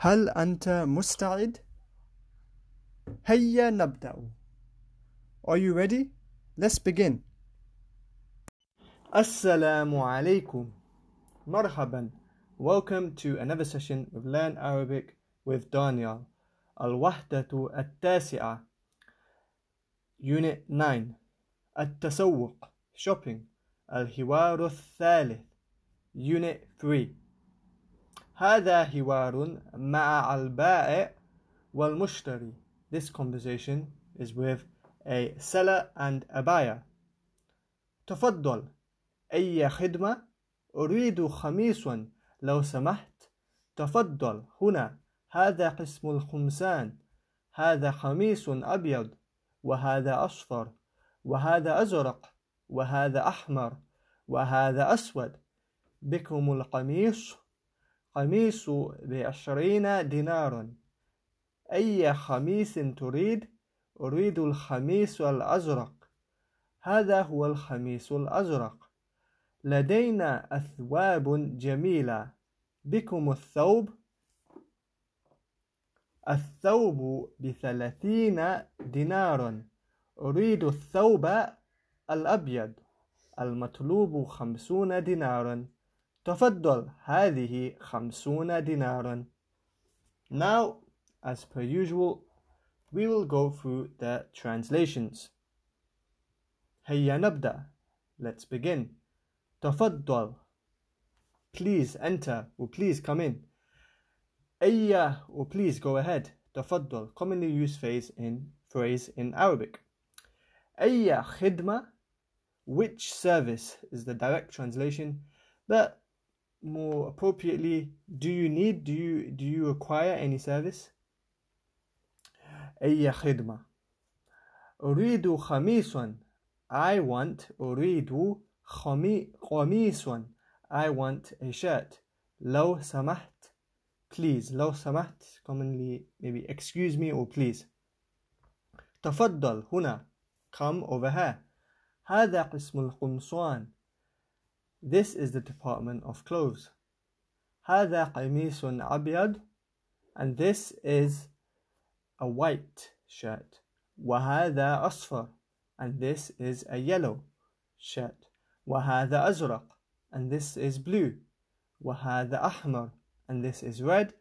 هل أنت مستعد؟ هيا نبدأ. Are you ready? Let's begin. السلام عليكم. مرحبا. Welcome to another session of Learn Arabic with Daniel. الوحدة التاسعة. Unit 9. التسوق shopping. الحوار الثالث. Unit 3. هذا حوار مع البائع والمشتري. This conversation is with a seller and a buyer. تفضل أي خدمة؟ أريد خميس لو سمحت. تفضل هنا هذا قسم الخمسان. هذا خميس أبيض وهذا أصفر وهذا أزرق وهذا أحمر وهذا أسود بكم القميص قميص بعشرين دينارا أي خميس تريد؟ أريد الخميس الأزرق. هذا هو الخميس الأزرق. لدينا أثواب جميلة. بكم الثوب؟ الثوب بثلاثين دينارا أريد الثوب الأبيض. المطلوب خمسون دينارا تفضل هذه خمسون دينارا Now, as per usual, we will go through the translations. هيا نبدأ. Let's begin. تفضل. Please enter or please come in. أي or please go ahead. تفضل commonly used phrase in phrase in Arabic. أي خدمة which service is the direct translation but more appropriately do you need do you do you require any service أي خدمة أريد خميس I want أريد خمي قميص I want a shirt لو سمحت please لو سمحت commonly maybe excuse me or please تفضل هنا come over here هذا قسم القمصان This is the department of clothes. هذا قميص أبيض and this is a white shirt. وهذا أصفر and this is a yellow shirt. وهذا أزرق and this is blue. وهذا أحمر and this is red.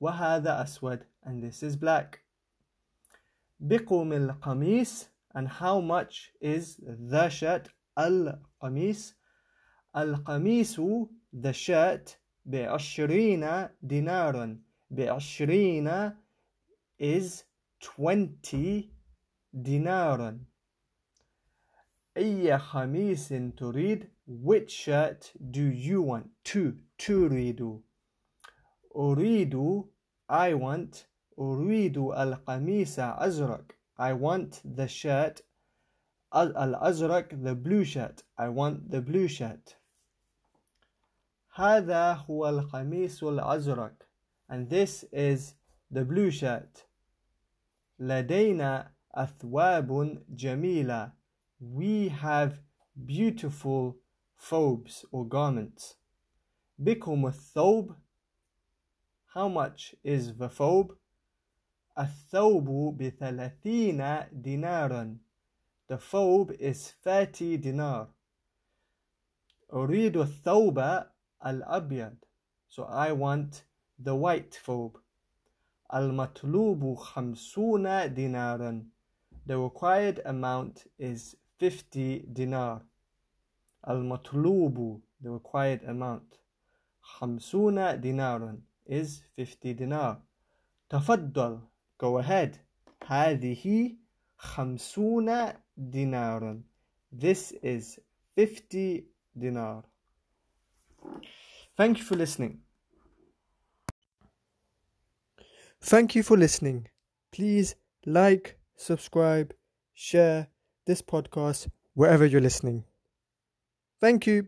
وهذا أسود and this is black. بقم القميص and how much is the shirt القميص القميص shirt بعشرين دينارا بعشرين is 20 دينارا أي خميس تريد which shirt do you want to تريد أريد I want أريد القميص أزرق I want the shirt الأزرق the blue shirt I want the blue shirt هذا هو القميص الأزرق and this is the blue shirt لدينا أثواب جميلة we have beautiful thobes or garments بكم الثوب how much is the thobe الثوب بثلاثين دينارا the thobe is 30 dinar أريد الثوب الأبيض so I want the white thobe المطلوب خمسون دينارا the required amount is 50 dinar المطلوب the required amount خمسون دينارا is 50 dinar تفضل go ahead هذه خمسون دينارا this is 50 dinar Thank you for listening. Thank you for listening. Please like, subscribe, share this podcast wherever you're listening. Thank you.